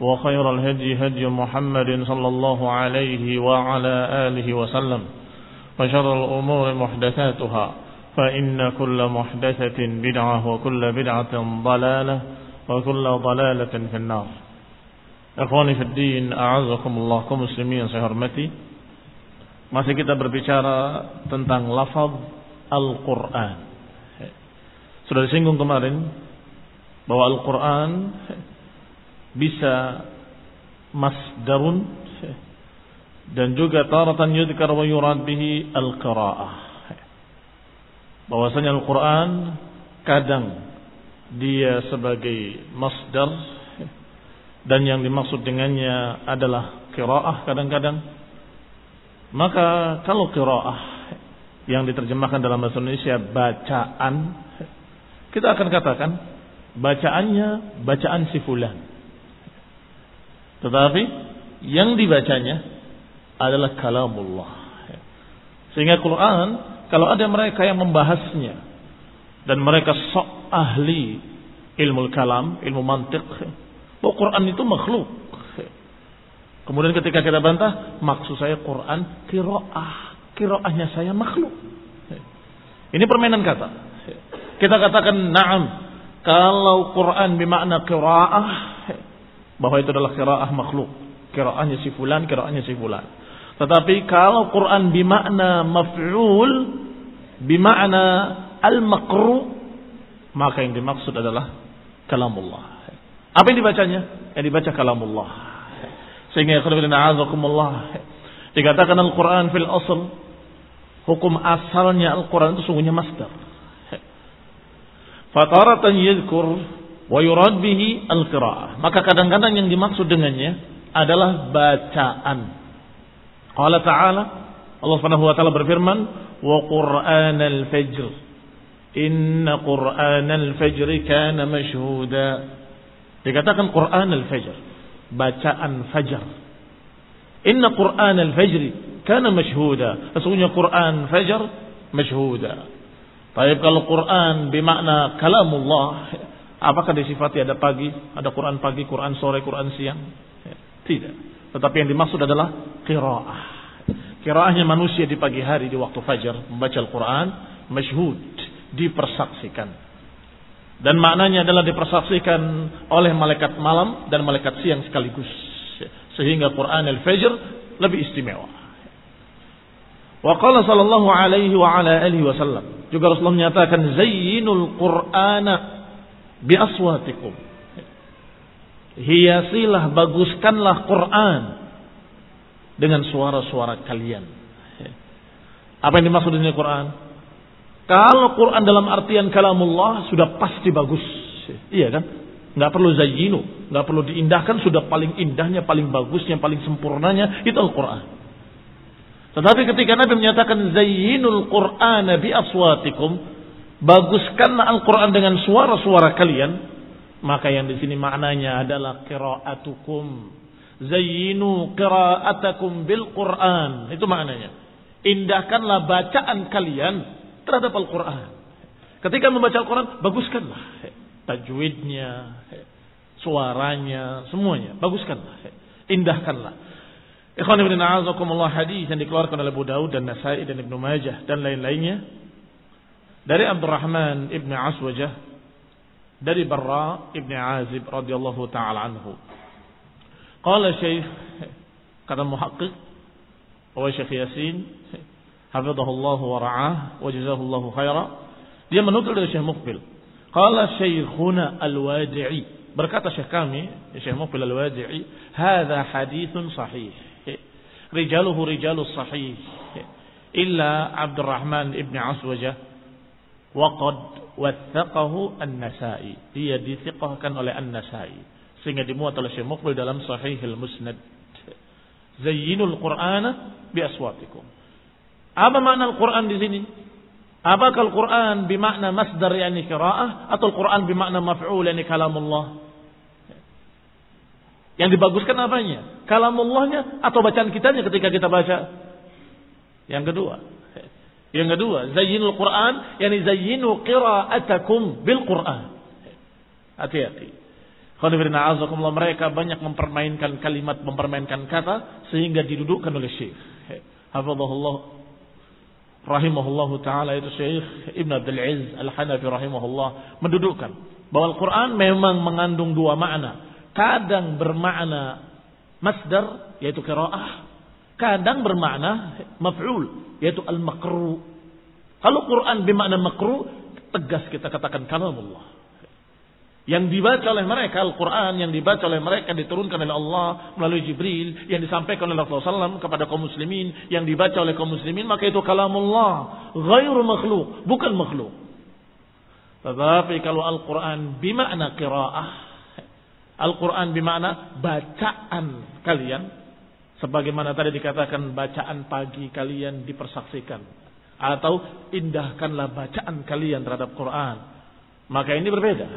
وخير الهدي هدي محمد صلى الله عليه وعلى آله وسلم وشر الأمور محدثاتها فإن كل محدثة بدعة وكل بدعة ضلالة وكل ضلالة في النار Ikhwani fi din, a'azakumullah kaum muslimin yang saya hormati. Masih kita berbicara tentang lafaz Al-Qur'an. Sudah disinggung kemarin bahwa Al-Qur'an bisa masdarun dan juga taratan yudhkar wa yurad bihi al-qiraah. Bahwasanya Al-Qur'an kadang dia sebagai masdar dan yang dimaksud dengannya adalah qiraah kadang-kadang. Maka kalau qiraah yang diterjemahkan dalam bahasa Indonesia bacaan kita akan katakan bacaannya bacaan si fulan tetapi yang dibacanya adalah kalamullah. Sehingga Quran kalau ada mereka yang membahasnya dan mereka sok ahli ilmu kalam, ilmu mantik, bahwa Quran itu makhluk. Kemudian ketika kita bantah, maksud saya Quran kiroah, kiroahnya saya makhluk. Ini permainan kata. Kita katakan na'am. Kalau Quran bermakna kiroah, bahwa itu adalah kiraah makhluk. Kiraahnya si fulan, kiraahnya si fulan. Tetapi kalau Quran bimakna maf'ul, bimakna al-makru, maka yang dimaksud adalah kalamullah. Apa yang dibacanya? Yang dibaca kalamullah. Sehingga azakumullah dikatakan Al-Quran fil asal hukum asalnya Al-Quran itu sungguhnya masdar. Fataratan yadhkur wa yurad bihi al-qira'ah. Maka kadang-kadang yang dimaksud dengannya adalah bacaan. Qala ta'ala Allah Subhanahu wa taala berfirman, "Wa Qur'anal fajr." Inna Qur'anal fajr kana mashhuda. Dikatakan Qur'anal fajr, bacaan fajar. Inna Qur'anal fajr kana mashhuda. Sesungguhnya Quran fajar mashhuda. Tapi kalau Quran bermakna kalamullah, Apakah disifati ada pagi, ada Quran pagi, Quran sore, Quran siang? Ya, tidak. Tetapi yang dimaksud adalah qiraah. Qiraahnya manusia di pagi hari di waktu fajar membaca Al-Quran, masyhud, dipersaksikan. Dan maknanya adalah dipersaksikan oleh malaikat malam dan malaikat siang sekaligus. Sehingga Quran al-Fajr lebih istimewa. Wa qala sallallahu alaihi wasallam. Juga Rasulullah menyatakan zayyinul Qur'ana bi aswatikum. Hiasilah, baguskanlah Quran dengan suara-suara kalian. Apa yang dimaksud dengan Quran? Kalau Quran dalam artian kalamullah sudah pasti bagus. Iya kan? Nggak perlu zayyinu, nggak perlu diindahkan, sudah paling indahnya, paling bagusnya, paling sempurnanya itu Al-Quran. Tetapi ketika Nabi menyatakan zayyinul Quran bi aswatikum, baguskanlah Al-Quran dengan suara-suara kalian, maka yang di sini maknanya adalah qiraatukum. Zayyinu qiraatakum bil Quran. Itu maknanya. Indahkanlah bacaan kalian terhadap Al-Quran. Ketika membaca Al-Quran, baguskanlah. tajwidnya, suaranya, semuanya. Baguskanlah, indahkanlah. Ikhwan ibn a'azakumullah hadis yang dikeluarkan oleh Abu Daud dan Nasai dan Ibnu Majah dan lain-lainnya dari Abdurrahman ibn Aswajah dari Barra ibn Azib radhiyallahu taala anhu. Qala Syekh kata muhaqqiq wa Syekh Yasin hafizahullah wa ra'ah wa jazahullahu khaira dia menukil dari Syekh Muqbil qala Syekhuna Al-Wadi'i berkata Syekh kami Syekh Muqbil Al-Wadi'i hadza haditsun sahih rijaluhu rijalus sahih illa Abdurrahman ibn Aswajah wa qad wathaqahu An-Nasa'i dia dithiqahkan oleh An-Nasa'i sehingga dimuat oleh Syekh Muqbil dalam Sahih Al-Musnad zayyinul Qur'ana bi aswatikum apa makna Al-Quran di sini? Apakah Al-Quran bermakna masdar yani qiraah atau Al-Quran bermakna maf'ul yani kalamullah? Yang dibaguskan apanya? Kalamullahnya atau bacaan kitanya ketika kita baca? Yang kedua. Yang kedua, zayyinul Quran yani zayyinu qira'atakum bil Quran. Hati-hati. Khonifirina azakumullah mereka banyak mempermainkan kalimat, mempermainkan kata sehingga didudukkan oleh syekh. Hafizahullah rahimahullahu taala itu Syekh Ibn Abdul Aziz Al-Hanafi rahimahullah mendudukkan bahwa Al-Qur'an memang mengandung dua makna. Kadang bermakna masdar yaitu qiraah, kadang bermakna maf'ul yaitu al-makru. Kalau Quran bermakna makru, tegas kita katakan kalamullah. Yang dibaca oleh mereka Al-Quran yang dibaca oleh mereka diturunkan oleh Allah melalui Jibril yang disampaikan oleh Rasulullah SAW kepada kaum muslimin yang dibaca oleh kaum muslimin maka itu kalamullah ghairu makhluk bukan makhluk tetapi kalau Al-Quran bimakna qiraah Al-Quran bimakna bacaan kalian sebagaimana tadi dikatakan bacaan pagi kalian dipersaksikan atau indahkanlah bacaan kalian terhadap Quran maka ini berbeda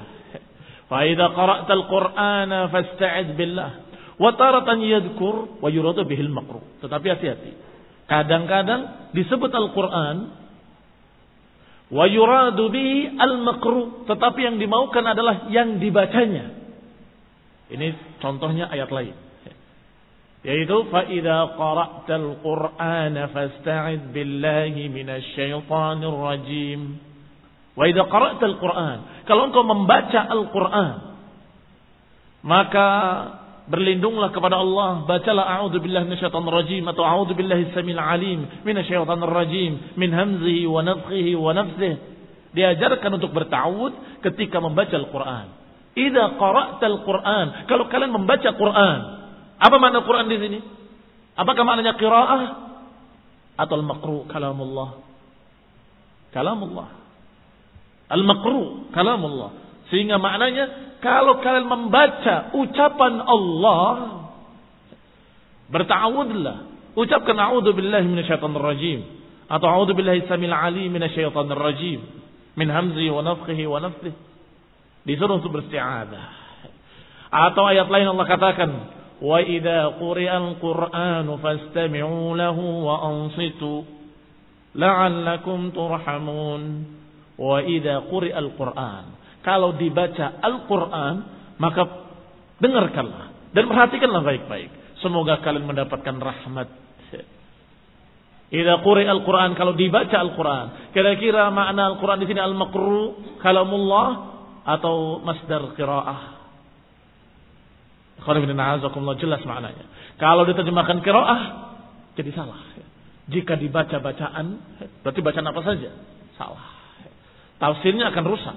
فإذا قرأت القرآن فاستعذ بالله وتارة يذكر ويراد به المقروء tetapi hati-hati kadang-kadang disebut Al-Quran wa yuradu bihi al-makru tetapi yang dimaukan adalah yang dibacanya ini contohnya ayat lain yaitu fa idza qara'tal qur'ana fasta'id billahi minasy syaithanir rajim Wa idza qara'tal Qur'an, kalau engkau membaca Al-Qur'an, maka berlindunglah kepada Allah, bacalah a'udzu billahi minasyaitonir rajim atau a'udzu billahi samil alim minasyaitonir rajim min hamzihi wa nafthihi wa nafsihi. Diajarkan untuk bertawud ketika membaca Al-Qur'an. Idza qara'tal Qur'an, kalau kalian membaca Qur'an, apa makna Qur'an di sini? Apakah maknanya qiraah atau al-maqru kalamullah? Kalamullah. Al-makru kalamullah. Sehingga maknanya kalau kalian membaca ucapan Allah bertawudlah. Ucapkan a'udzu billahi minasyaitonir rajim atau a'udzu billahi samil alim minasyaitonir rajim min hamzi wa nafthihi wa nafthihi. Disuruh untuk beristi'adzah. Atau ayat lain Allah katakan, "Wa idza quri'al Qur'anu fastami'u lahu wa ansitu la'allakum turhamun." Wa idza al Qur'an. Kalau dibaca Al-Qur'an, maka dengarkanlah dan perhatikanlah baik-baik. Semoga kalian mendapatkan rahmat. Idza al Qur'an kalau dibaca Al-Qur'an, kira-kira makna Al-Qur'an di sini al-maqru kalamullah atau masdar qiraah. Jelas maknanya. Kalau diterjemahkan qiraah jadi salah. Jika dibaca bacaan, berarti bacaan apa saja? Salah. Tafsirnya akan rusak.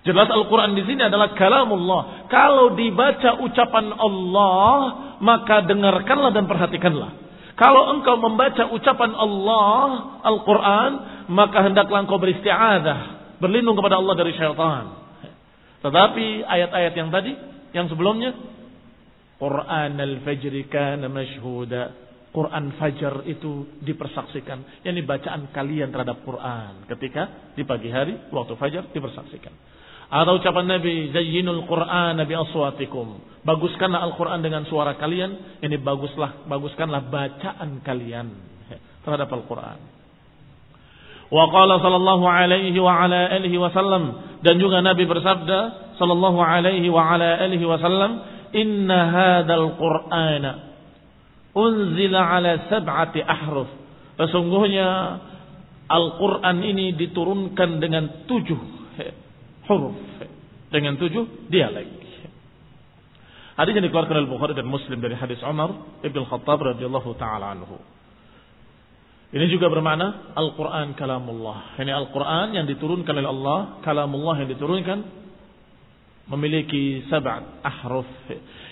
Jelas Al-Quran di sini adalah kalamullah. Kalau dibaca ucapan Allah, maka dengarkanlah dan perhatikanlah. Kalau engkau membaca ucapan Allah, Al-Quran, maka hendaklah engkau beristiadah. Berlindung kepada Allah dari syaitan. Tetapi ayat-ayat yang tadi, yang sebelumnya, Quran al-fajri kana mashhuda. Quran Fajar itu dipersaksikan. Yang bacaan kalian terhadap Quran. Ketika di pagi hari, waktu Fajar dipersaksikan. Atau ucapan Nabi, Zayyinul Quran Nabi aswatikum. Baguskanlah Al-Quran dengan suara kalian. Ini baguslah, baguskanlah bacaan kalian terhadap Al-Quran. Wa qala sallallahu alaihi wa ala alihi wasallam dan juga Nabi bersabda sallallahu alaihi wa ala alihi wasallam, "Inna hadzal Qur'ana unzila ala sab'ati ahruf." Sesungguhnya Al-Quran ini diturunkan dengan tujuh huruf. Dengan tujuh dialek. Hadis yang dikeluarkan oleh Bukhari dan Muslim dari hadis Umar Ibn Khattab radhiyallahu taala anhu. Ini juga bermakna Al-Quran kalamullah. Ini Al-Quran yang diturunkan oleh Allah, kalamullah yang diturunkan memiliki sab'at ahruf.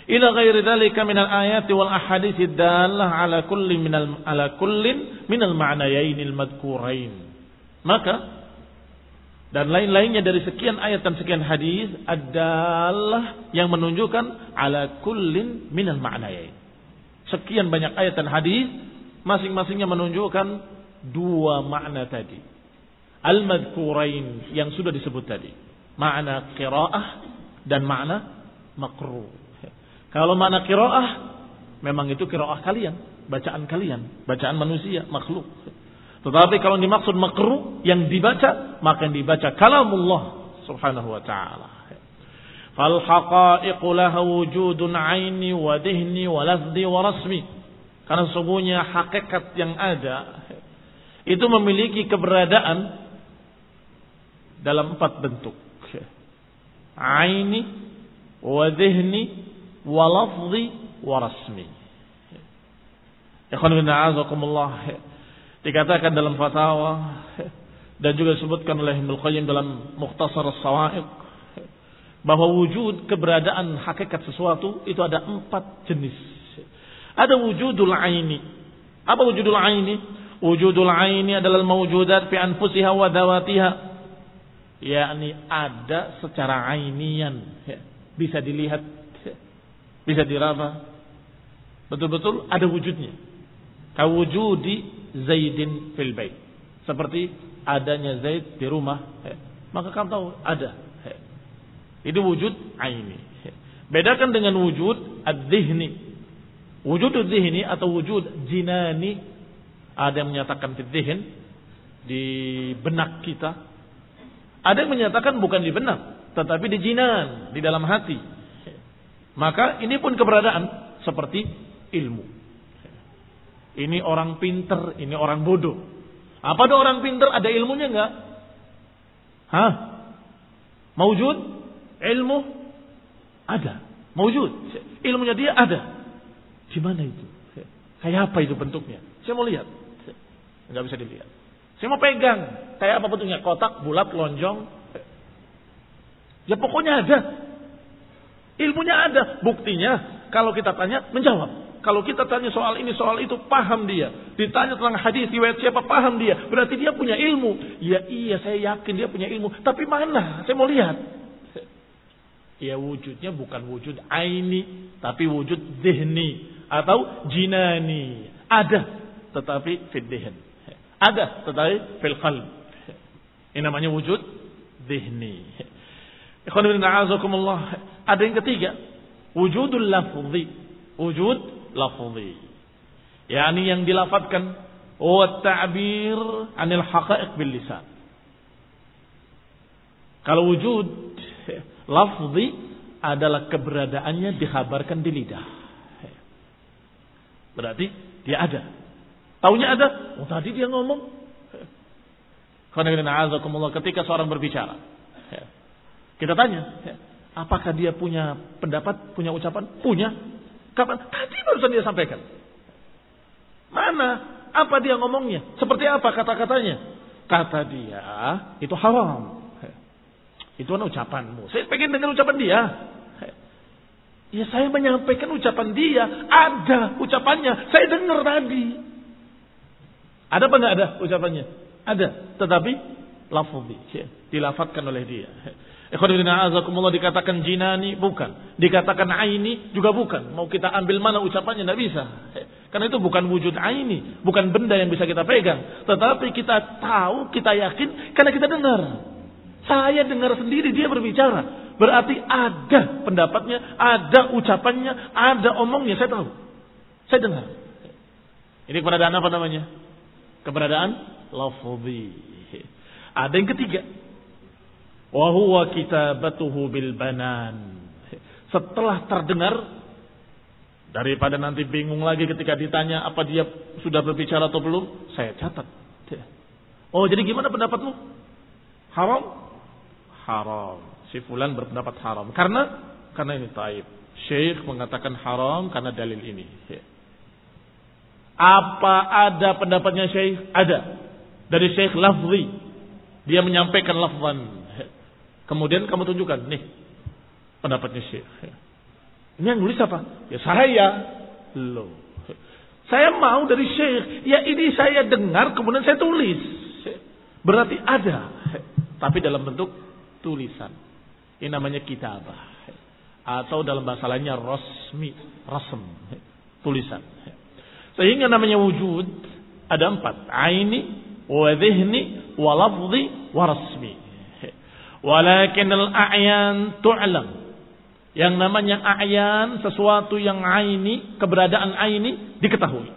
Ila ghairi dhalika min al-ayati wal ahadits dallah ala kulli min al ala kullin min al-ma'nayain al-madhkurain. Maka dan lain-lainnya dari sekian ayat dan sekian hadis adalah yang menunjukkan ala kullin min al-ma'nayain. Sekian banyak ayat dan hadis Masing-masingnya menunjukkan dua makna tadi. Al-madhkurain yang sudah disebut tadi. Makna qiraah dan makna makruh. Kalau makna qiraah memang itu qiraah kalian, bacaan kalian, bacaan manusia, makhluk. Tetapi kalau dimaksud makruh yang dibaca, maka yang dibaca kalamullah subhanahu wa ta'ala. Aini wa dihni wa lafzi wa rasmi. Karena sesungguhnya hakikat yang ada itu memiliki keberadaan dalam empat bentuk. Aini, wa dhihni, wa lafzi, wa rasmi. Ikhwan bin Dikatakan dalam fatwa dan juga disebutkan oleh Ibnu Qayyim dalam Mukhtasar As-Sawa'iq bahwa wujud keberadaan hakikat sesuatu itu ada empat jenis ada wujudul aini. Apa wujudul aini? Wujudul aini adalah mawujudat fi anfusiha wa dawatiha. Yakni ada secara ainian. Bisa dilihat. Bisa diraba. Betul-betul ada wujudnya. Kawujudi Zaidin fil bait. Seperti adanya Zaid di rumah. Maka kamu tahu ada. Itu wujud aini. Bedakan dengan wujud ad-dhihni. Wujud dzihni atau wujud jinani ada yang menyatakan di dzihn di benak kita. Ada yang menyatakan bukan di benak, tetapi di jinan, di dalam hati. Maka ini pun keberadaan seperti ilmu. Ini orang pinter, ini orang bodoh. Apa ada orang pinter ada ilmunya enggak? Hah? Mawujud? Ilmu? Ada. Mawujud. Ilmunya dia ada. Gimana itu? Kayak apa itu bentuknya? Saya mau lihat. Enggak bisa dilihat. Saya mau pegang. Kayak apa bentuknya? Kotak, bulat, lonjong. Ya pokoknya ada. Ilmunya ada. Buktinya kalau kita tanya menjawab. Kalau kita tanya soal ini, soal itu, paham dia. Ditanya tentang hadis, riwayat siapa, paham dia. Berarti dia punya ilmu. Ya iya, saya yakin dia punya ilmu. Tapi mana? Saya mau lihat. Ya wujudnya bukan wujud aini, tapi wujud zihni atau jinani. Ada tetapi fid Ada tetapi fil qalb. Ini namanya wujud zihni. Ikhwan bin Ada yang ketiga, wujudul lafzi. Wujud lafzi. yakni yang dilafatkan wa ta'bir anil haqa'iq bil lisan. Kalau wujud lafzi adalah keberadaannya dikhabarkan di lidah. Berarti dia ada. Taunya ada. Oh tadi dia ngomong. Ketika seorang berbicara. Kita tanya. Apakah dia punya pendapat, punya ucapan? Punya. Kapan? Tadi barusan dia sampaikan. Mana? Apa dia ngomongnya? Seperti apa kata-katanya? Kata dia, itu haram. Itu kan ucapanmu. Saya pengen dengar ucapan dia. Ya saya menyampaikan ucapan dia. Ada ucapannya. Saya dengar tadi. Ada apa enggak ada ucapannya? Ada. Tetapi lafzi. Dilafatkan oleh dia. Ikhwanifidina azakumullah dikatakan jinani bukan. Dikatakan aini juga bukan. Mau kita ambil mana ucapannya tidak bisa. Karena itu bukan wujud aini. Bukan benda yang bisa kita pegang. Tetapi kita tahu, kita yakin karena kita dengar. Saya dengar sendiri dia berbicara. Berarti ada pendapatnya, ada ucapannya, ada omongnya. Saya tahu. Saya dengar. Ini keberadaan apa namanya? Keberadaan lafzi. Ada yang ketiga. Wa huwa kitabatuhu bil banan. Setelah terdengar daripada nanti bingung lagi ketika ditanya apa dia sudah berbicara atau belum, saya catat. Oh, jadi gimana pendapatmu? Haram? Haram. Si fulan berpendapat haram. Karena karena ini taib. Syekh mengatakan haram karena dalil ini. Apa ada pendapatnya Syekh? Ada. Dari Syekh Lafzi. Dia menyampaikan lafzan. Kemudian kamu tunjukkan. Nih. Pendapatnya Syekh. Ini yang nulis apa? Ya saya. Loh. Saya mau dari Syekh. Ya ini saya dengar kemudian saya tulis. Berarti ada. Tapi dalam bentuk tulisan. Ini namanya kitabah. Atau dalam bahasa lainnya. Rasm. Tulisan. Sehingga namanya wujud. Ada empat. Aini. Wa dhihni. Wa lafzi. Wa rasmi. Walakin al-a'yan tu'lam. Yang namanya a'yan. Sesuatu yang aini. Keberadaan aini. Diketahui.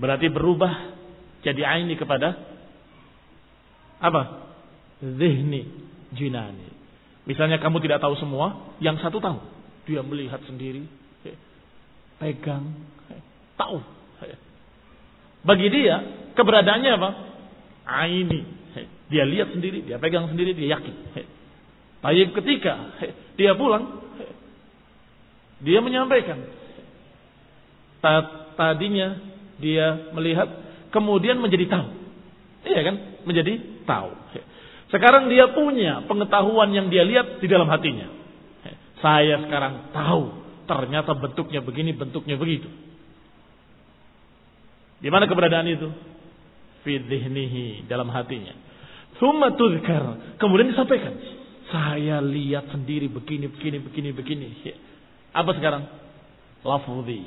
Berarti berubah jadi aini kepada apa? Zihni, jinani. Misalnya kamu tidak tahu semua, yang satu tahu. Dia melihat sendiri, pegang, tahu. Bagi dia, keberadaannya apa? Aini. Dia lihat sendiri, dia pegang sendiri, dia yakin. Tapi ketika dia pulang, dia menyampaikan. Tadinya dia melihat kemudian menjadi tahu. Iya kan? Menjadi tahu. Sekarang dia punya pengetahuan yang dia lihat di dalam hatinya. Saya sekarang tahu ternyata bentuknya begini, bentuknya begitu. Di mana keberadaan itu? Fidhnihi dalam hatinya. Thumma tudhkar. Kemudian disampaikan. Saya lihat sendiri begini, begini, begini, begini. Apa sekarang? Lafudhi.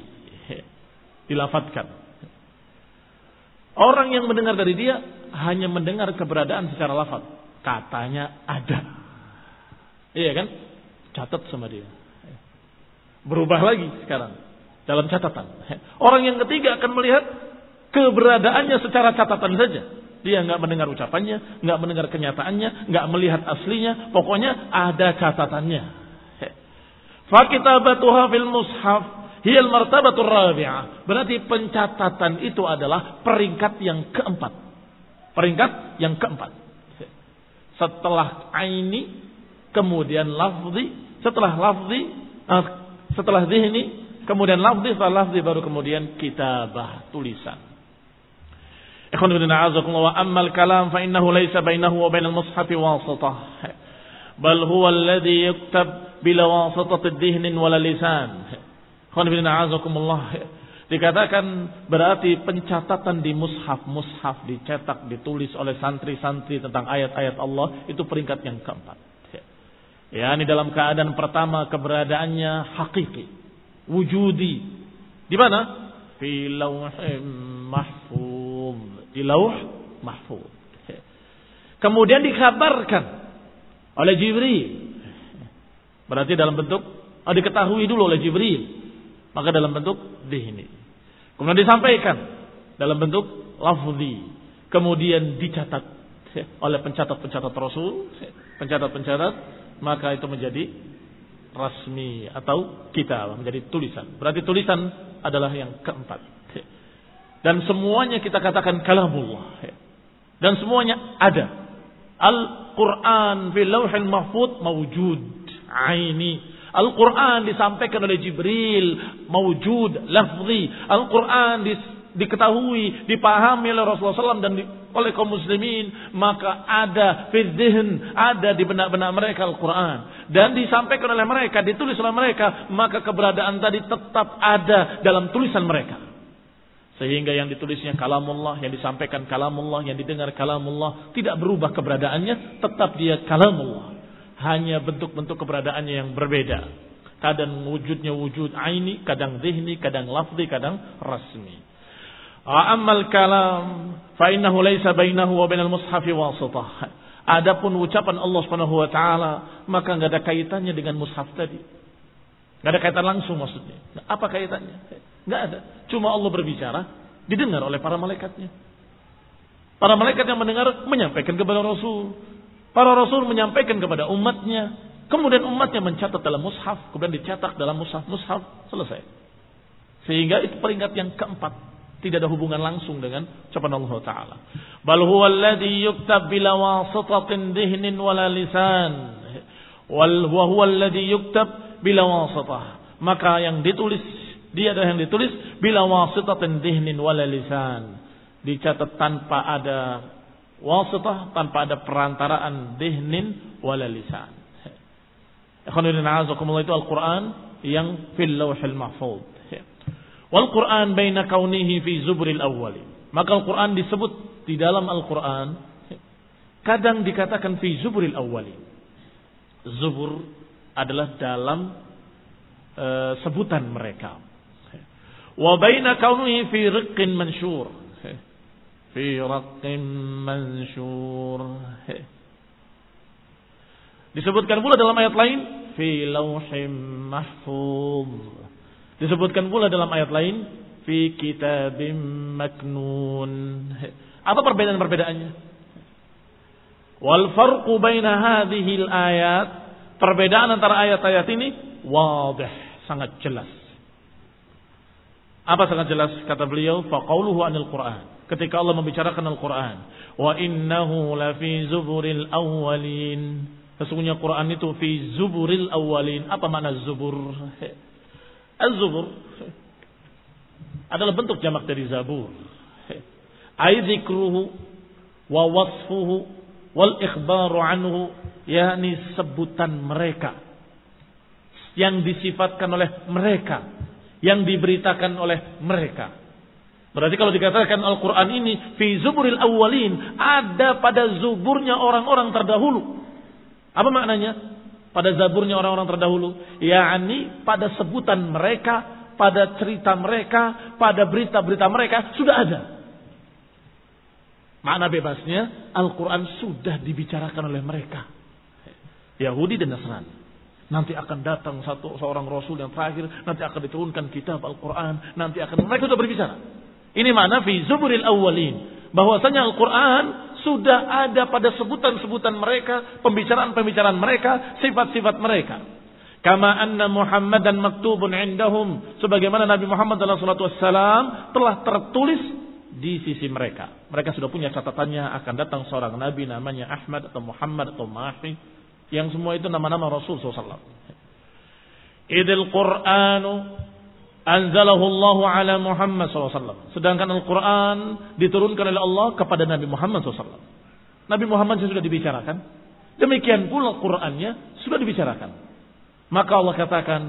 Dilafatkan. Orang yang mendengar dari dia hanya mendengar keberadaan secara lafaz. Katanya ada. Iya kan? Catat sama dia. Berubah lagi sekarang dalam catatan. Orang yang ketiga akan melihat keberadaannya secara catatan saja. Dia nggak mendengar ucapannya, nggak mendengar kenyataannya, nggak melihat aslinya. Pokoknya ada catatannya. Fakitabatuha fil mushaf Hiyal martabatur rabi'ah. Berarti pencatatan itu adalah peringkat yang keempat. Peringkat yang keempat. Setelah aini, kemudian lafzi, setelah lafzi, setelah zihni, kemudian lafzi, setelah lafzi baru kemudian kitabah, tulisan. Ikhwan ibn a'azakumullah wa ammal kalam fa innahu laysa bainahu wa bainal mushafi wasatah. Bal huwa alladhi yuktab bila wasatati dhihnin wala lisan. Dikatakan berarti pencatatan di mushaf, mushaf dicetak, ditulis oleh santri-santri tentang ayat-ayat Allah itu peringkat yang keempat. Ya, ini dalam keadaan pertama keberadaannya hakiki, wujudi. Di mana? Fi lauhim mahfuz. Di lauh mahfuz. Kemudian dikabarkan oleh Jibril. Berarti dalam bentuk oh, diketahui dulu oleh Jibril maka dalam bentuk dihni. Kemudian disampaikan dalam bentuk lafzi. Kemudian dicatat oleh pencatat-pencatat Rasul, pencatat-pencatat, maka itu menjadi rasmi atau kita menjadi tulisan. Berarti tulisan adalah yang keempat. Dan semuanya kita katakan kalamullah. Dan semuanya ada. Al-Quran fil lauhin mahfud mawujud. Aini Al-Quran disampaikan oleh Jibril, mawujud, lafzi. Al-Quran di, diketahui, dipahami oleh Rasulullah SAW dan di, oleh kaum muslimin. Maka ada fidzihn, ada di benak-benak mereka Al-Quran. Dan disampaikan oleh mereka, ditulis oleh mereka. Maka keberadaan tadi tetap ada dalam tulisan mereka. Sehingga yang ditulisnya kalamullah, yang disampaikan kalamullah, yang didengar kalamullah. Tidak berubah keberadaannya, tetap dia kalamullah hanya bentuk-bentuk keberadaannya yang berbeda. Kadang wujudnya wujud aini, kadang zihni, kadang lafzi, kadang rasmi. Amal kalam fa innahu laisa bainahu wa bainal mushafi wasitah. Adapun ucapan Allah Subhanahu wa taala, maka enggak ada kaitannya dengan mushaf tadi. Enggak ada kaitan langsung maksudnya. Apa kaitannya? Enggak ada. Cuma Allah berbicara, didengar oleh para malaikatnya. Para malaikat yang mendengar menyampaikan kepada Rasul. Para rasul menyampaikan kepada umatnya, kemudian umatnya mencatat dalam mushaf, kemudian dicetak dalam mushaf-mushaf, selesai. Sehingga itu peringkat yang keempat, tidak ada hubungan langsung dengan ucapan Allah taala. Bal huwa alladhi yuktab bila wasitatin dihnin wala lisan. Wal huwa alladhi yuktab bila wasitah. Maka yang ditulis dia adalah yang ditulis bila wasitatin dihnin wala lisan. Dicatat tanpa ada wasitah tanpa ada perantaraan dihnin wala lisan. Ikhwanuddin itu Al-Quran yang fil lawhil mahfuz. Wal Quran baina kaunihi fi zubril awwali. Maka Al-Quran disebut di dalam Al-Quran kadang dikatakan fi zubril awwali. Zubur adalah dalam uh, sebutan mereka. Wa baina kaunihi fi riqqin mansyur fi raqqin mansyur. Disebutkan pula dalam ayat lain fi lauhim mahfuz. Disebutkan pula dalam ayat lain fi kitabim maknun. Apa perbedaan-perbedaannya? Wal farqu baina hadhihi ayat perbedaan antara ayat-ayat ini wadih, sangat jelas. Apa sangat jelas kata beliau? Faqauluhu anil Qur'an ketika Allah membicarakan Al-Quran. Wa innahu lafi zuburil awwalin. Sesungguhnya Quran itu fi zuburil awwalin. Apa makna zubur? Az-zubur adalah bentuk jamak dari zabur. Ai dzikruhu wa wasfuhu wal ikhbaru anhu yakni sebutan mereka yang disifatkan oleh mereka yang diberitakan oleh mereka Berarti kalau dikatakan Al-Quran ini fi zuburil awwalin ada pada zuburnya orang-orang terdahulu. Apa maknanya? Pada zaburnya orang-orang terdahulu, yakni pada sebutan mereka, pada cerita mereka, pada berita-berita mereka sudah ada. Makna bebasnya Al-Quran sudah dibicarakan oleh mereka. Yahudi dan Nasrani. Nanti akan datang satu seorang Rasul yang terakhir. Nanti akan diturunkan kitab Al-Quran. Nanti akan mereka sudah berbicara. Ini mana fi zuburil awwalin. Bahwasanya Al-Quran sudah ada pada sebutan-sebutan mereka, pembicaraan-pembicaraan mereka, sifat-sifat mereka. Kama anna Muhammadan maktubun indahum. Sebagaimana Nabi Muhammad SAW telah tertulis di sisi mereka. Mereka sudah punya catatannya akan datang seorang Nabi namanya Ahmad atau Muhammad atau Mahi. Yang semua itu nama-nama Rasul SAW. Idil Qur'anu anzalahu Allah ala Muhammad SAW. Sedangkan Al-Quran diturunkan oleh Allah kepada Nabi Muhammad SAW. Nabi Muhammad sudah dibicarakan. Demikian pula Qurannya sudah dibicarakan. Maka Allah katakan,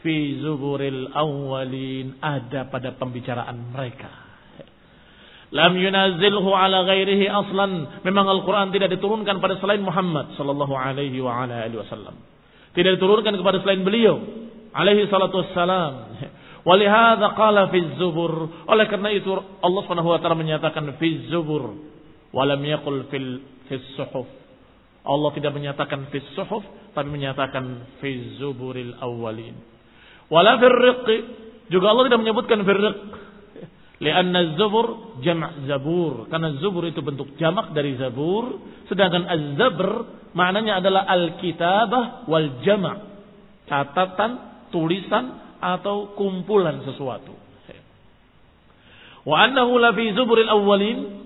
fi zuburil awwalin ada pada pembicaraan mereka. Lam yunazilhu ala ghairihi aslan. Memang Al-Quran tidak diturunkan pada selain Muhammad sallallahu alaihi wa ala alihi wasallam. Tidak diturunkan kepada selain beliau alaihi salatu wassalam. Walihada qala fi zubur. Oleh karena itu Allah Subhanahu wa taala menyatakan fi zubur walam yaqul fil fi suhuf. Allah tidak menyatakan fi suhuf tapi menyatakan fi zuburil awwalin. Wala riq juga Allah tidak menyebutkan fir riq. Lianna zubur jama' zabur. Karena zubur itu bentuk jamak dari zabur. Sedangkan az-zabr maknanya adalah al-kitabah wal jama' catatan, tulisan atau kumpulan sesuatu. Wa annahu la zuburil awwalin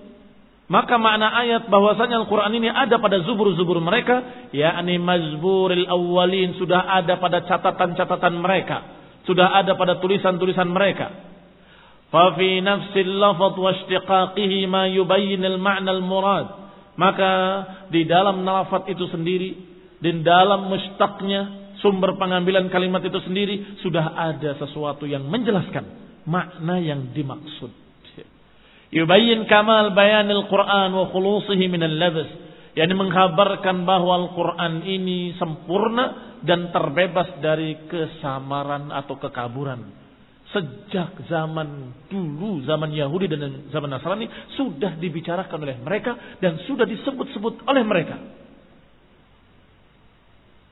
maka makna ayat bahwasanya Al-Quran ini ada pada zubur-zubur mereka, yakni mazburil awwalin sudah ada pada catatan-catatan mereka, sudah ada pada tulisan-tulisan mereka. Fa fi nafsil lafaz wa ishtiqaqihi ma yubayyin al-ma'na al-murad. Maka di dalam nafat itu sendiri, dan dalam mustaqnya sumber pengambilan kalimat itu sendiri sudah ada sesuatu yang menjelaskan makna yang dimaksud. Yubayyin kamal bayanil Quran wa khulusihi minal labas. Yani mengkabarkan bahwa Al-Quran ini sempurna dan terbebas dari kesamaran atau kekaburan. Sejak zaman dulu, zaman Yahudi dan zaman Nasrani sudah dibicarakan oleh mereka dan sudah disebut-sebut oleh mereka.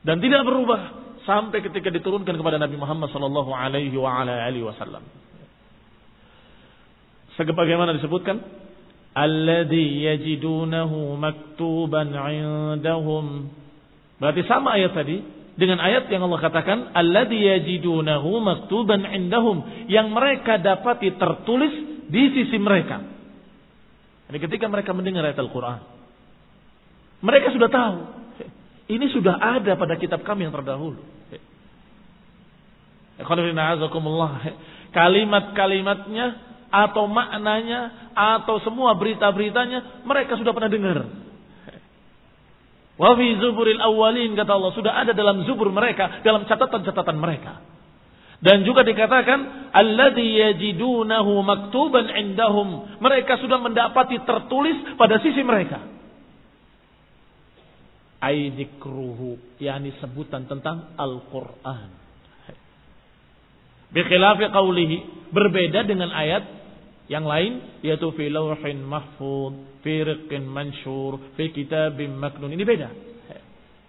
Dan tidak berubah sampai ketika diturunkan kepada Nabi Muhammad sallallahu alaihi wa ala alihi wasallam. Sebagaimana disebutkan, alladhi yajidunahu maktuban 'indahum. Berarti sama ayat tadi dengan ayat yang Allah katakan alladhi yajidunahu maktuban 'indahum yang mereka dapati tertulis di sisi mereka. Ini ketika mereka mendengar ayat Al-Qur'an. Mereka sudah tahu. Ini sudah ada pada kitab kami yang terdahulu. Kalimat-kalimatnya atau maknanya atau semua berita-beritanya mereka sudah pernah dengar. Wa fi zuburil awwalin kata Allah sudah ada dalam zubur mereka, dalam catatan-catatan mereka. Dan juga dikatakan alladzi yajidunahu maktuban indahum. Mereka sudah mendapati tertulis pada sisi mereka. Ai dzikruhu, yakni sebutan tentang Al-Qur'an. Bikhilafi qawlihi, berbeda dengan ayat yang lain yaitu fi lauhin mahfud, fi riqqin mansyur, fi kitabim maknun. Ini beda.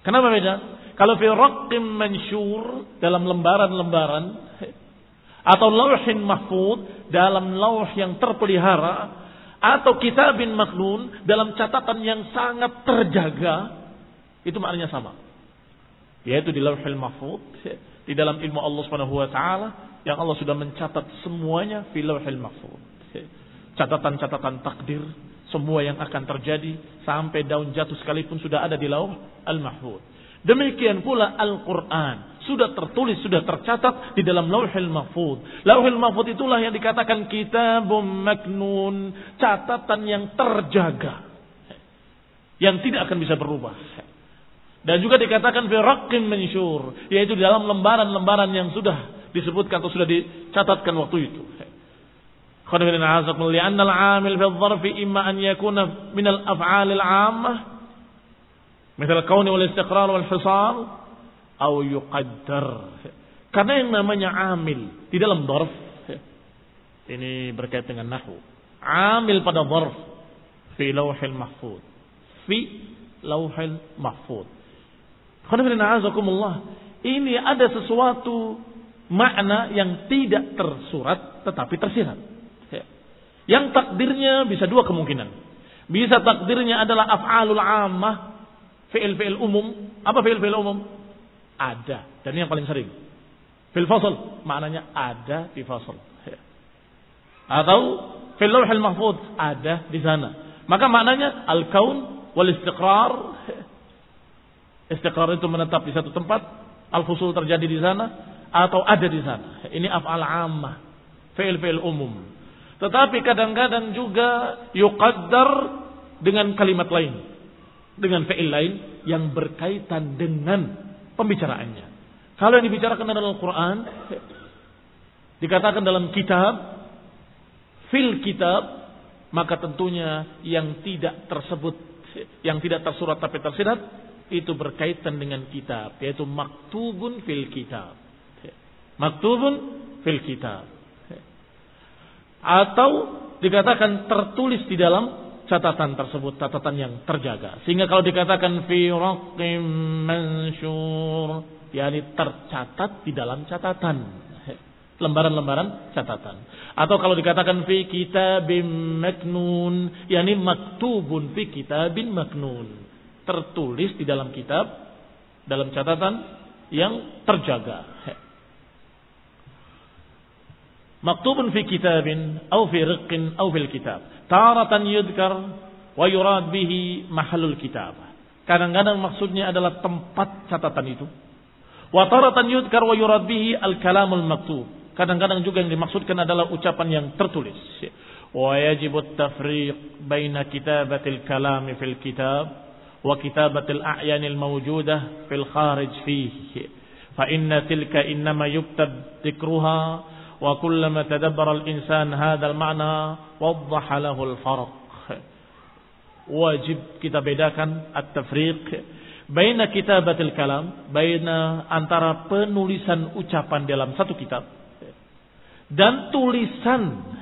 Kenapa beda? Kalau fi raqqin mansyur dalam lembaran-lembaran atau lauhin mahfud dalam lauh yang terpelihara atau kitabin maknun dalam catatan yang sangat terjaga itu maknanya sama. Yaitu di lauhil mahfud di dalam ilmu Allah Subhanahu wa taala yang Allah sudah mencatat semuanya fi lauhil mahfuz. Catatan-catatan takdir semua yang akan terjadi sampai daun jatuh sekalipun sudah ada di lauh al-mahfuz. Demikian pula Al-Quran. Sudah tertulis, sudah tercatat di dalam lauhil mahfud. Lauhil mahfud itulah yang dikatakan kitabum maknun. Catatan yang terjaga. Yang tidak akan bisa berubah. Dan juga dikatakan firakin mensyur. Yaitu di dalam lembaran-lembaran yang sudah disebutkan atau sudah dicatatkan waktu itu. Khadifin a'azakum li'anna al-amil fi dharfi imma an yakuna min al-af'al al-'ammah misal kaun wal istiqrar wal hisar atau yuqaddar. Karena yang namanya amil di dalam zarf, ini berkait dengan nahu. Amil pada zarf fi lauhil mahfud, Fi lauhil mahfud ini ada sesuatu makna yang tidak tersurat tetapi tersirat. Ya. Yang takdirnya bisa dua kemungkinan. Bisa takdirnya adalah af'alul ammah, fi'il-fi'il umum. Apa fi'il-fi'il umum? Ada. Dan ini yang paling sering. Fil fasal, maknanya ada di fasal. Ya. Atau fil lawhil mahfud, ada di sana. Maka maknanya al-kaun wal istiqrar. Istiqrar itu menetap di satu tempat, al-fusul terjadi di sana, atau ada di sana. Ini af'al ammah, fi'il-fi'il umum. Tetapi kadang-kadang juga yuqaddar dengan kalimat lain, dengan fi'il lain yang berkaitan dengan pembicaraannya. Kalau yang dibicarakan dalam Al-Quran, dikatakan dalam kitab, fil kitab, maka tentunya yang tidak tersebut, yang tidak tersurat tapi tersirat, itu berkaitan dengan kitab, yaitu maktubun fil kitab maktubun fil kitab. Atau dikatakan tertulis di dalam catatan tersebut, catatan yang terjaga. Sehingga kalau dikatakan fi raqim mansyur, yakni tercatat di dalam catatan. Lembaran-lembaran catatan. Atau kalau dikatakan fi kitabim maknun, yakni maktubun fi kitabin maknun. Tertulis di dalam kitab, dalam catatan yang terjaga. maktubun fi kitabin atau fi riqqin atau fil kitab. Taratan yudkar wa yurad bihi mahalul kitab. Kadang-kadang maksudnya adalah tempat catatan itu. Wa taratan yudkar wa yurad bihi al-kalamul maktub. Kadang-kadang juga yang dimaksudkan adalah ucapan yang tertulis. Wa yajibu tafriq baina kitabatil kalam fil kitab wa kitabatil a'yanil mawjudah fil kharij fihi. Fa inna tilka innama yubtab dhikruha وكلما تدبر الإنسان هذا المعنى وضح له الفرق wajib kita bedakan at-tafriq baina kitabatil kalam baina antara penulisan ucapan dalam satu kitab dan tulisan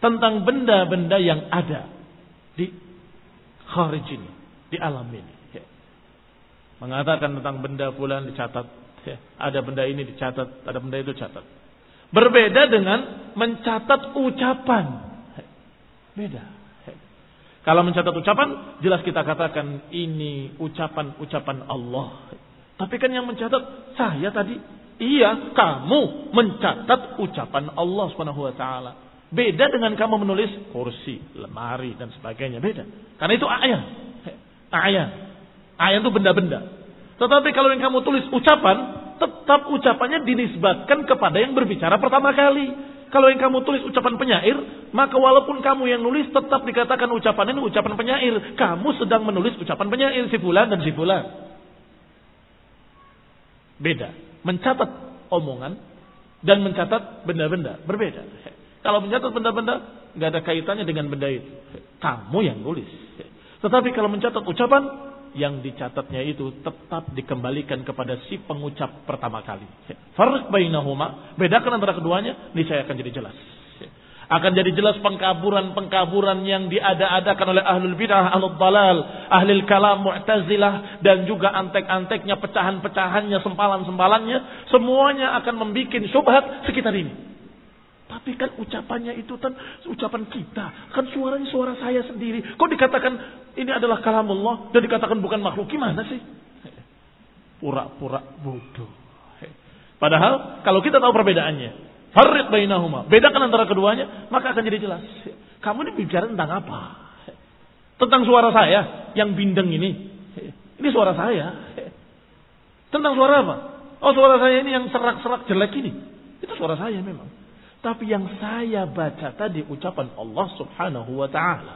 tentang benda-benda yang ada di kharij ini di alam ini mengatakan tentang benda fulan dicatat ada benda ini dicatat ada benda itu dicatat Berbeda dengan mencatat ucapan. Beda. Kalau mencatat ucapan, jelas kita katakan ini ucapan-ucapan Allah. Tapi kan yang mencatat saya tadi. Iya, kamu mencatat ucapan Allah Subhanahu wa taala. Beda dengan kamu menulis kursi, lemari dan sebagainya, beda. Karena itu ayat. Ayat. Ayat itu benda-benda. Tetapi kalau yang kamu tulis ucapan, tetap ucapannya dinisbatkan kepada yang berbicara pertama kali. Kalau yang kamu tulis ucapan penyair, maka walaupun kamu yang nulis tetap dikatakan ucapan ini ucapan penyair. Kamu sedang menulis ucapan penyair si fulan dan si fulan. Beda. Mencatat omongan dan mencatat benda-benda berbeda. Kalau mencatat benda-benda nggak ada kaitannya dengan benda itu. Kamu yang nulis. Tetapi kalau mencatat ucapan, yang dicatatnya itu tetap dikembalikan kepada si pengucap pertama kali. Farq bainahuma, bedakan antara keduanya, ini saya akan jadi jelas. Akan jadi jelas pengkaburan-pengkaburan yang diada-adakan oleh ahlul bidah, ahlul dalal, ahlul kalam, mu'tazilah, dan juga antek-anteknya, pecahan-pecahannya, sempalan-sempalannya, semuanya akan membuat syubhat sekitar ini. Tapi kan ucapannya itu kan ucapan kita. Kan suaranya suara saya sendiri. Kok dikatakan ini adalah kalamullah dan dikatakan bukan makhluk? Gimana sih? Pura-pura bodoh. Padahal kalau kita tahu perbedaannya. Farid bainahuma. Bedakan antara keduanya. Maka akan jadi jelas. Kamu ini bicara tentang apa? Tentang suara saya yang bindeng ini. Ini suara saya. Tentang suara apa? Oh suara saya ini yang serak-serak jelek ini. Itu suara saya memang. Tapi yang saya baca tadi ucapan Allah Subhanahu wa taala.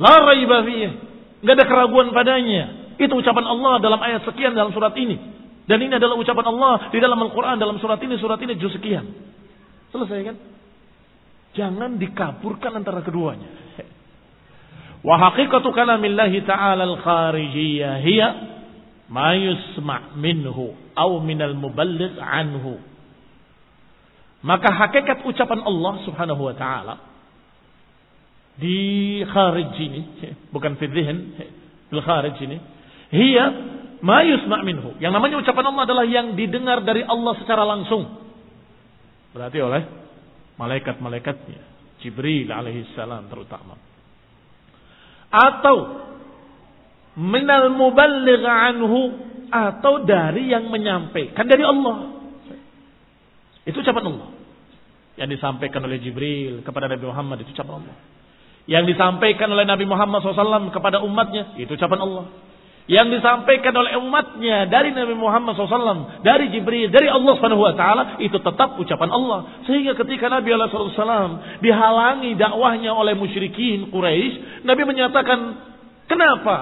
La raiba fihi. Enggak ada keraguan padanya. Itu ucapan Allah dalam ayat sekian dalam surat ini. Dan ini adalah ucapan Allah di dalam Al-Qur'an dalam surat ini, surat ini juz sekian. Selesai kan? Jangan dikaburkan antara keduanya. Wa haqiqatu kalamillahi ta'ala al-kharijiyah hiya ma yusma' minhu aw minal muballigh anhu maka hakikat ucapan Allah subhanahu wa ta'ala di kharij ini, bukan fi dhihn, bil kharij ini, hiya ma yusma' minhu. Yang namanya ucapan Allah adalah yang didengar dari Allah secara langsung. Berarti oleh malaikat-malaikatnya, Jibril alaihi salam terutama. Atau minal muballigh anhu atau dari yang menyampaikan dari Allah. Itu ucapan Allah. Yang disampaikan oleh Jibril kepada Nabi Muhammad itu ucapan Allah. Yang disampaikan oleh Nabi Muhammad SAW kepada umatnya itu ucapan Allah. Yang disampaikan oleh umatnya dari Nabi Muhammad SAW, dari Jibril, dari Allah Subhanahu Wa Taala itu tetap ucapan Allah. Sehingga ketika Nabi SAW dihalangi dakwahnya oleh musyrikin Quraisy, Nabi menyatakan, Kenapa?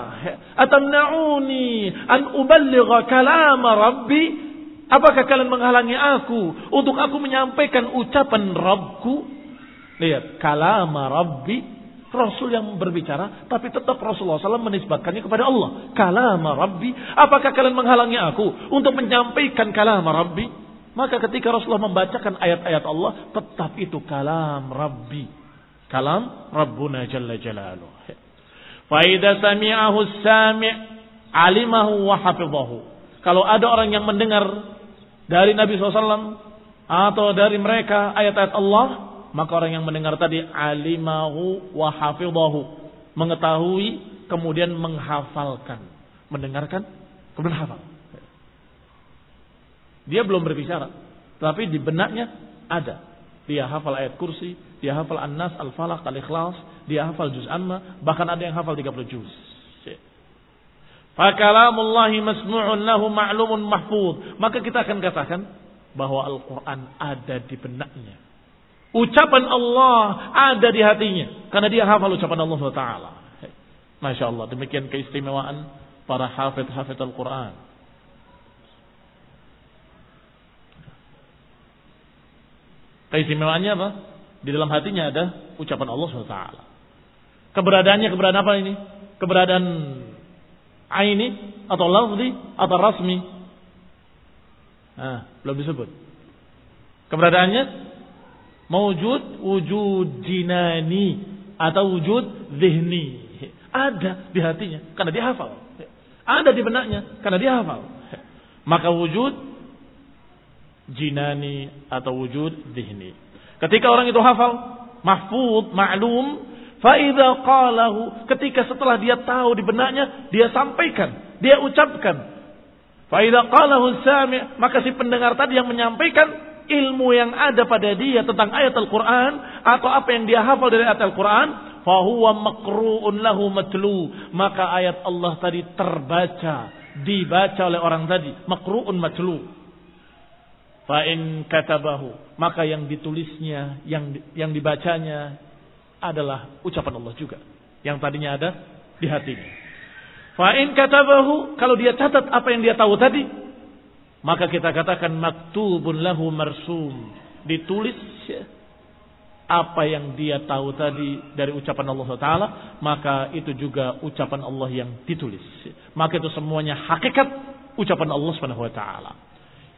Atamna'uni an uballigha kalam Rabbi Apakah kalian menghalangi aku untuk aku menyampaikan ucapan Rabbku? Lihat, kalama Rabbi, Rasul yang berbicara, tapi tetap Rasulullah SAW menisbatkannya kepada Allah. Kalama Rabbi, apakah kalian menghalangi aku untuk menyampaikan kalama Rabbi? Maka ketika Rasulullah membacakan ayat-ayat Allah, tetap itu kalam Rabbi. Kalam Rabbuna Jalla Jalaluh. Faidah sami'ahu sami' alimahu wa hafidhahu. Kalau ada orang yang mendengar dari Nabi SAW atau dari mereka ayat-ayat Allah, maka orang yang mendengar tadi alimahu wa hafidhahu, mengetahui kemudian menghafalkan, mendengarkan kemudian hafal. Dia belum berbicara, tapi di benaknya ada. Dia hafal ayat kursi, dia hafal An-Nas, Al-Falaq, Al-Ikhlas, dia hafal juz amma, bahkan ada yang hafal 30 juz. Fakalamullahi masmu'un lahu ma'lumun mahfud. Maka kita akan katakan bahwa Al-Quran ada di benaknya. Ucapan Allah ada di hatinya. Karena dia hafal ucapan Allah SWT. Masya Allah. Demikian keistimewaan para hafid-hafid Al-Quran. Keistimewaannya apa? Di dalam hatinya ada ucapan Allah SWT. Keberadaannya keberadaan apa ini? Keberadaan aini atau lafzi atau rasmi? Nah, belum disebut. Keberadaannya mewujud wujud jinani atau wujud zihni. Ada di hatinya karena dia hafal. Ada di benaknya karena dia hafal. Maka wujud jinani atau wujud zihni. Ketika orang itu hafal, mahfud, ma'lum, Faida qalahu ketika setelah dia tahu di benaknya dia sampaikan, dia ucapkan. Faida qalahu sami' maka si pendengar tadi yang menyampaikan ilmu yang ada pada dia tentang ayat Al-Quran atau apa yang dia hafal dari ayat Al-Quran, fahuwa makru'un lahu matlu. Maka ayat Allah tadi terbaca, dibaca oleh orang tadi, makru'un matlu. Fa'in katabahu. Maka yang ditulisnya, yang yang dibacanya adalah ucapan Allah juga. Yang tadinya ada di hatinya. Fa'in katabahu. Kalau dia catat apa yang dia tahu tadi. Maka kita katakan maktubun lahu marsum. Ditulis apa yang dia tahu tadi dari ucapan Allah Taala, maka itu juga ucapan Allah yang ditulis. Maka itu semuanya hakikat ucapan Allah Subhanahu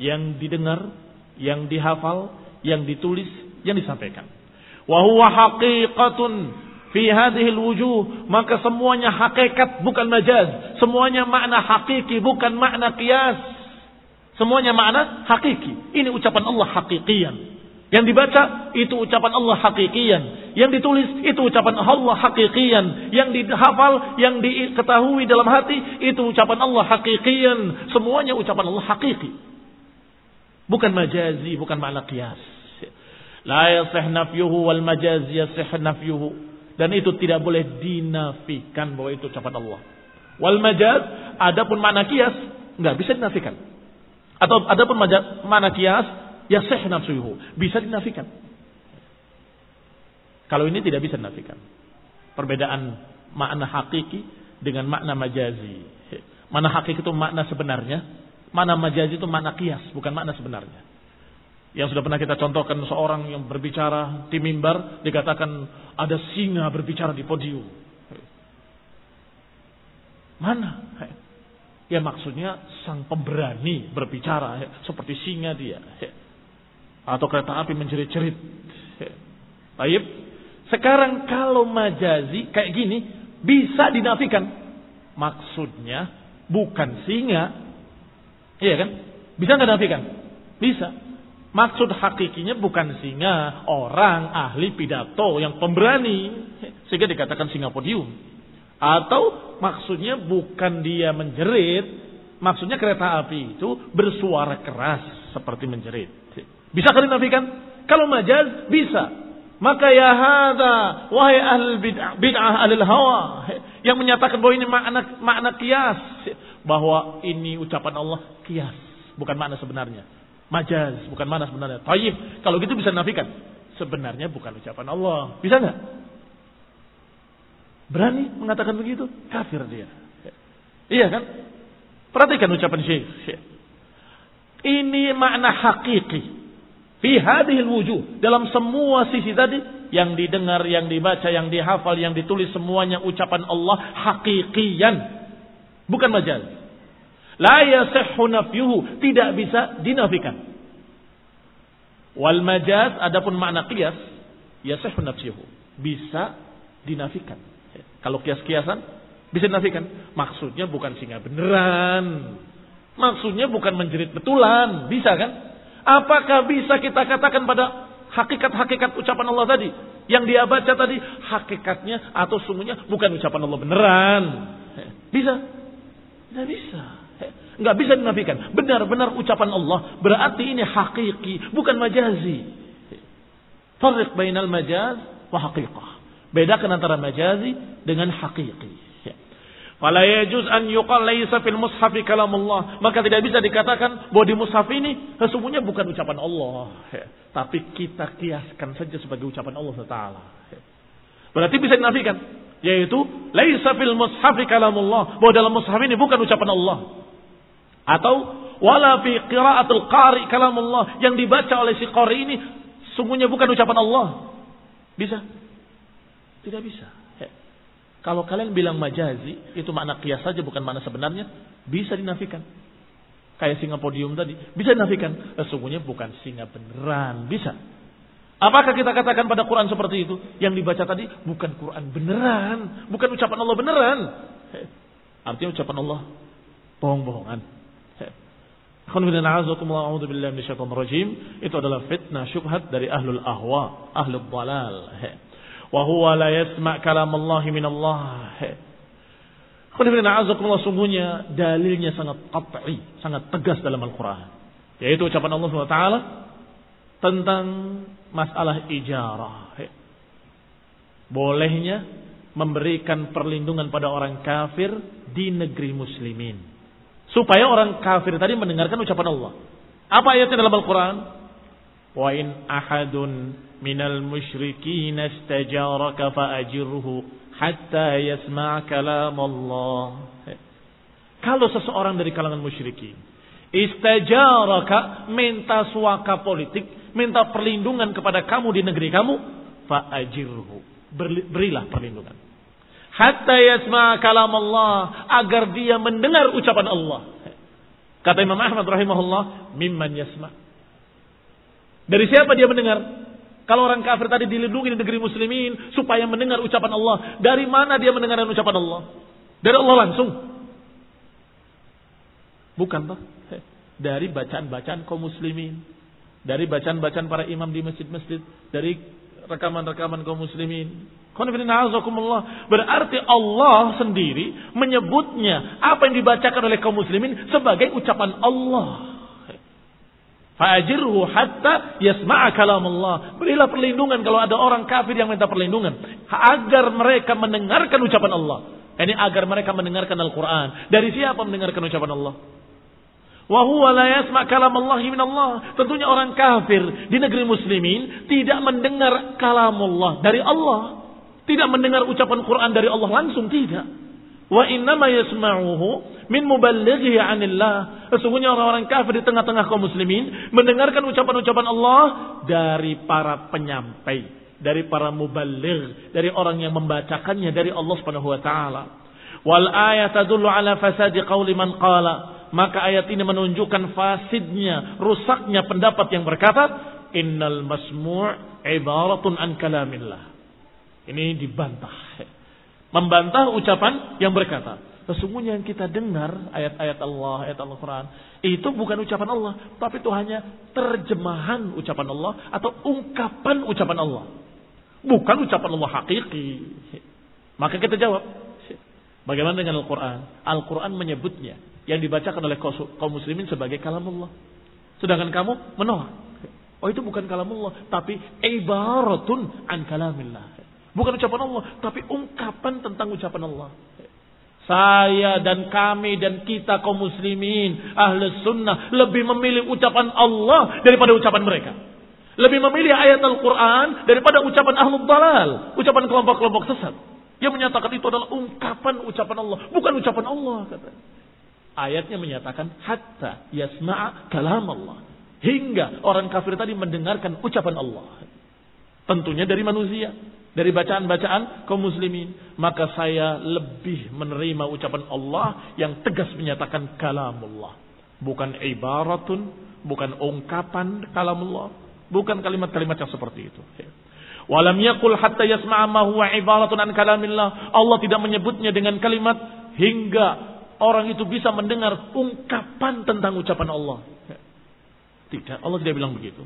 yang didengar, yang dihafal, yang ditulis, yang disampaikan. Wa haqiqatun fi hadhihi wujuh maka semuanya hakikat bukan majaz, semuanya makna hakiki bukan makna qiyas. Semuanya makna hakiki. Ini ucapan Allah hakikian. Yang dibaca itu ucapan Allah hakikian. Yang ditulis itu ucapan Allah hakikian. Yang dihafal, yang diketahui dalam hati itu ucapan Allah hakikian. Semuanya ucapan Allah hakiki. Bukan majazi, bukan makna qiyas. La yasih nafyuhu wal majazi yasih nafyuhu. Dan itu tidak boleh dinafikan bahwa itu ucapan Allah. Wal majaz, adapun makna qiyas, enggak bisa dinafikan. Atau adapun makna qiyas, yasih nafyuhu. Bisa dinafikan. Kalau ini tidak bisa dinafikan. Perbedaan makna hakiki dengan makna majazi. Makna hakiki itu makna sebenarnya, Mana majazi itu makna kias, bukan makna sebenarnya. Yang sudah pernah kita contohkan seorang yang berbicara di mimbar dikatakan ada singa berbicara di podium. Mana? Ya maksudnya sang pemberani berbicara seperti singa dia. Atau kereta api menjerit-jerit. Baik. Sekarang kalau majazi kayak gini bisa dinafikan. Maksudnya bukan singa Iya kan? Bisa nggak nafikan? Bisa. Maksud hakikinya bukan singa, orang ahli pidato yang pemberani. Sehingga dikatakan singa podium. Atau maksudnya bukan dia menjerit, maksudnya kereta api itu bersuara keras seperti menjerit. Bisa kalian nafikan? Kalau majaz bisa. Maka ya hada wahai ahli bid'ah, bid'ah ahli hawa yang menyatakan bahwa ini makna makna kias bahwa ini ucapan Allah kias, bukan makna sebenarnya. Majaz, bukan makna sebenarnya. Taib, kalau gitu bisa nafikan. Sebenarnya bukan ucapan Allah. Bisa nggak? Berani mengatakan begitu? Kafir dia. Iya kan? Perhatikan ucapan Syekh. Ini makna hakiki. Fi hadhil wujuh. Dalam semua sisi tadi. Yang didengar, yang dibaca, yang dihafal, yang ditulis. Semuanya ucapan Allah hakikian. Bukan majaz. La yasihhu nafyuhu. Tidak bisa dinafikan. Wal majaz adapun makna qiyas. Yasihhu nafyuhu. Bisa dinafikan. Kalau kias-kiasan bisa dinafikan. Maksudnya bukan singa beneran. Maksudnya bukan menjerit betulan. Bisa kan? Apakah bisa kita katakan pada hakikat-hakikat ucapan Allah tadi? Yang dia baca tadi hakikatnya atau sungguhnya bukan ucapan Allah beneran. Bisa? Tidak bisa. Nggak bisa dinafikan. Benar-benar ucapan Allah. Berarti ini hakiki. Bukan majazi. Farriq bainal majaz wa haqiqah. Bedakan antara majazi dengan hakiki. Fala yajuz an yuqal laisa fil mushafi kalamullah. Maka tidak bisa dikatakan bahwa di mushaf ini sesungguhnya bukan ucapan Allah. Tapi kita kiaskan saja sebagai ucapan Allah Taala. Berarti bisa dinafikan yaitu laisa fil mushafi kalamullah bahwa dalam mushaf ini bukan ucapan Allah atau wala fi qiraatul qari kalamullah yang dibaca oleh si qari ini sungguhnya bukan ucapan Allah. Bisa? Tidak bisa. Kalau kalian bilang majazi itu makna kias saja bukan makna sebenarnya bisa dinafikan. Kayak singa podium tadi bisa dinafikan. Sesungguhnya bukan singa beneran bisa. Apakah kita katakan pada Quran seperti itu? Yang dibaca tadi bukan Quran beneran, bukan ucapan Allah beneran. Artinya ucapan Allah bohong-bohongan. Itu adalah fitnah syubhat dari ahlul ahwa, ahlul dalal. wa huwa la yasma' kalam Allah min Allah. Sungguhnya dalilnya sangat qat'i, sangat tegas dalam Al-Quran. Yaitu ucapan Allah SWT tentang masalah ijarah. Bolehnya memberikan perlindungan pada orang kafir di negeri muslimin. Supaya orang kafir tadi mendengarkan ucapan Allah. Apa ayatnya dalam Al-Quran? Wa in ahadun minal musyrikin istajaraka fa'ajirhu hatta yasma' kalam Allah. Kalau seseorang dari kalangan musyrikin istajaraka minta suaka politik, minta perlindungan kepada kamu di negeri kamu, fa'ajirhu. Berilah perlindungan. Hatta yasma' kalam Allah agar dia mendengar ucapan Allah. Kata Imam Ahmad rahimahullah, mimman yasma. Dari siapa dia mendengar? Kalau orang kafir tadi dilindungi di negeri muslimin supaya mendengar ucapan Allah. Dari mana dia mendengar ucapan Allah? Dari Allah langsung. Bukan toh? Dari bacaan-bacaan kaum muslimin. Dari bacaan-bacaan para imam di masjid-masjid. Dari rekaman-rekaman kaum muslimin. Berarti Allah sendiri menyebutnya apa yang dibacakan oleh kaum muslimin sebagai ucapan Allah. Fajirhu hatta yasma'a kalam Allah. Berilah perlindungan kalau ada orang kafir yang minta perlindungan. Agar mereka mendengarkan ucapan Allah. Ini agar mereka mendengarkan Al-Quran. Dari siapa mendengarkan ucapan Allah? Allah Allah. Tentunya orang kafir di negeri muslimin tidak mendengar kalam Allah dari Allah. Tidak mendengar ucapan Quran dari Allah langsung, tidak. Wa innama yasma'uhu min muballighi 'anillah. Sesungguhnya orang-orang kafir di tengah-tengah kaum muslimin mendengarkan ucapan-ucapan Allah dari para penyampai, dari para muballigh, dari orang yang membacakannya dari Allah Subhanahu wa taala. Wal ayat tadullu ala fasadi qauli man qala. Maka ayat ini menunjukkan fasidnya, rusaknya pendapat yang berkata, innal masmu' ibaratun an kalamillah. Ini dibantah. Membantah ucapan yang berkata, sesungguhnya yang kita dengar ayat-ayat Allah, ayat Al-Quran, itu bukan ucapan Allah, tapi itu hanya terjemahan ucapan Allah atau ungkapan ucapan Allah. Bukan ucapan Allah hakiki. Maka kita jawab, bagaimana dengan Al-Quran? Al-Quran menyebutnya yang dibacakan oleh kaum muslimin sebagai kalam Allah. Sedangkan kamu menolak. Oh itu bukan kalam Allah, tapi ibaratun an kalamillah. Bukan ucapan Allah, tapi ungkapan tentang ucapan Allah. Saya dan kami dan kita kaum muslimin, ahli sunnah, lebih memilih ucapan Allah daripada ucapan mereka. Lebih memilih ayat Al-Quran daripada ucapan ahlul dalal. Ucapan kelompok-kelompok sesat. Yang menyatakan itu adalah ungkapan ucapan Allah. Bukan ucapan Allah. Kata. Ayatnya menyatakan hatta yasma'a kalam Allah. Hingga orang kafir tadi mendengarkan ucapan Allah. Tentunya dari manusia dari bacaan-bacaan kaum muslimin, maka saya lebih menerima ucapan Allah yang tegas menyatakan kalamullah. Bukan ibaratun, bukan ungkapan kalamullah, bukan kalimat-kalimat yang seperti itu. Walam yakul hatta yasma'a ma huwa ibaratun an kalamillah. Allah tidak menyebutnya dengan kalimat hingga orang itu bisa mendengar ungkapan tentang ucapan Allah. Tidak, Allah tidak bilang begitu.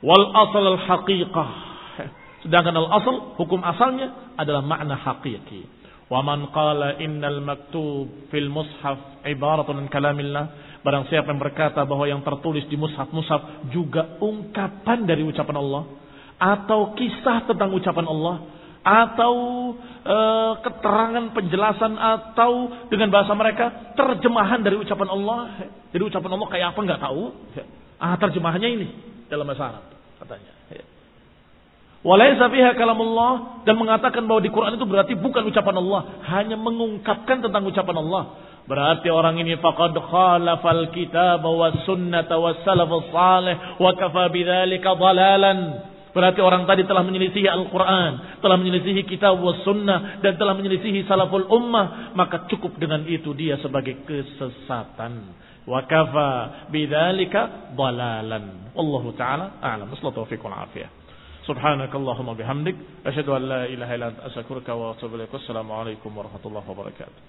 Wal asal al haqiqah Sedangkan al-asal, hukum asalnya adalah makna hakiki. Wa man qala innal maktub fil mushaf ibaratun kalamillah. Barang siapa yang berkata bahwa yang tertulis di mushaf-mushaf juga ungkapan dari ucapan Allah. Atau kisah tentang ucapan Allah. Atau e, keterangan penjelasan atau dengan bahasa mereka terjemahan dari ucapan Allah. Jadi ucapan Allah kayak apa nggak tahu. Ah terjemahannya ini dalam bahasa Arab katanya. Walaysa fiha kalamullah dan mengatakan bahwa di Quran itu berarti bukan ucapan Allah, hanya mengungkapkan tentang ucapan Allah. Berarti orang ini faqad khalafal kitab wa sunnata wa salafus salih wa kafa bidzalika dalalan. Berarti orang tadi telah menyelisihi Al-Quran, telah menyelisihi kitab wa sunnah, dan telah menyelisihi salaful ummah. Maka cukup dengan itu dia sebagai kesesatan. Wa kafa bidzalika dalalan. Allah Ta'ala a'lam. Wassalamualaikum warahmatullahi wabarakatuh. سبحانك اللهم وبحمدك أشهد أن لا إله إلا أنت أشكرك وأتوب إليك والسلام عليكم ورحمة الله وبركاته